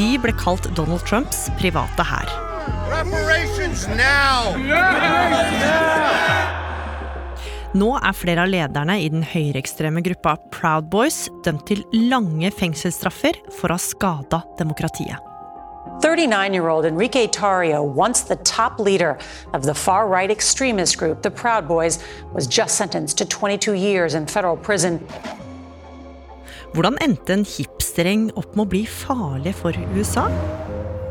De ble kalt Donald Trumps private hær. Nå er flere av lederne i den høyreekstreme gruppa Proud Boys dømt til lange fengselsstraffer for å ha skada demokratiet. 39 year old Enrique Tario, once the top leader of the far right extremist group, the Proud Boys, was just sentenced to 22 years in federal prison. Hvordan endte en hipstergjeng opp med å bli farlig for USA?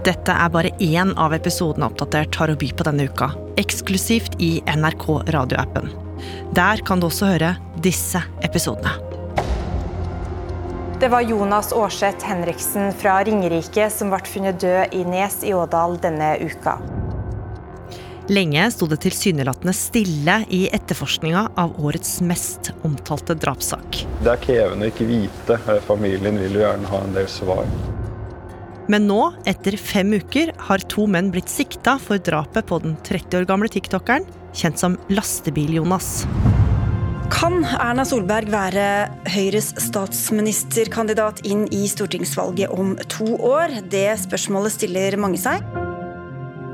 Dette er bare én av episodene Oppdatert har å by på denne uka, eksklusivt i NRK radioappen. Der kan du også høre disse episodene. Det var Jonas Aarseth Henriksen fra Ringerike som ble funnet død i Nes i Ådal denne uka. Lenge sto det tilsynelatende stille i etterforskninga av årets mest omtalte drapssak. Det er krevende å ikke vite. Familien vil jo gjerne ha en del svar. Men nå, etter fem uker, har to menn blitt sikta for drapet på den 30 år gamle tiktokeren, kjent som Lastebil-Jonas. Kan Erna Solberg være Høyres statsministerkandidat inn i stortingsvalget om to år? Det spørsmålet stiller mange seg.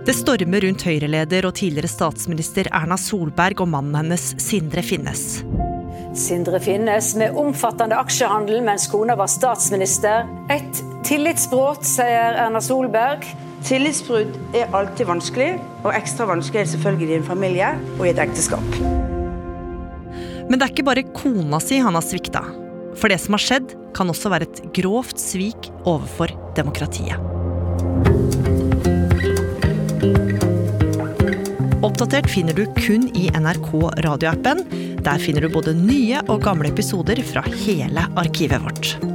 Det stormer rundt Høyre-leder og tidligere statsminister Erna Solberg og mannen hennes Sindre Finnes. Sindre Finnes med omfattende aksjehandel mens kona var statsminister. Et tillitsbrudd, sier Erna Solberg. Tillitsbrudd er alltid vanskelig, og ekstra vanskelig er selvfølgelig i en familie og i et ekteskap. Men det er ikke bare kona si han har svikta. For det som har skjedd, kan også være et grovt svik overfor demokratiet. Oppdatert finner du kun i NRK radioappen. Der finner du både nye og gamle episoder fra hele arkivet vårt.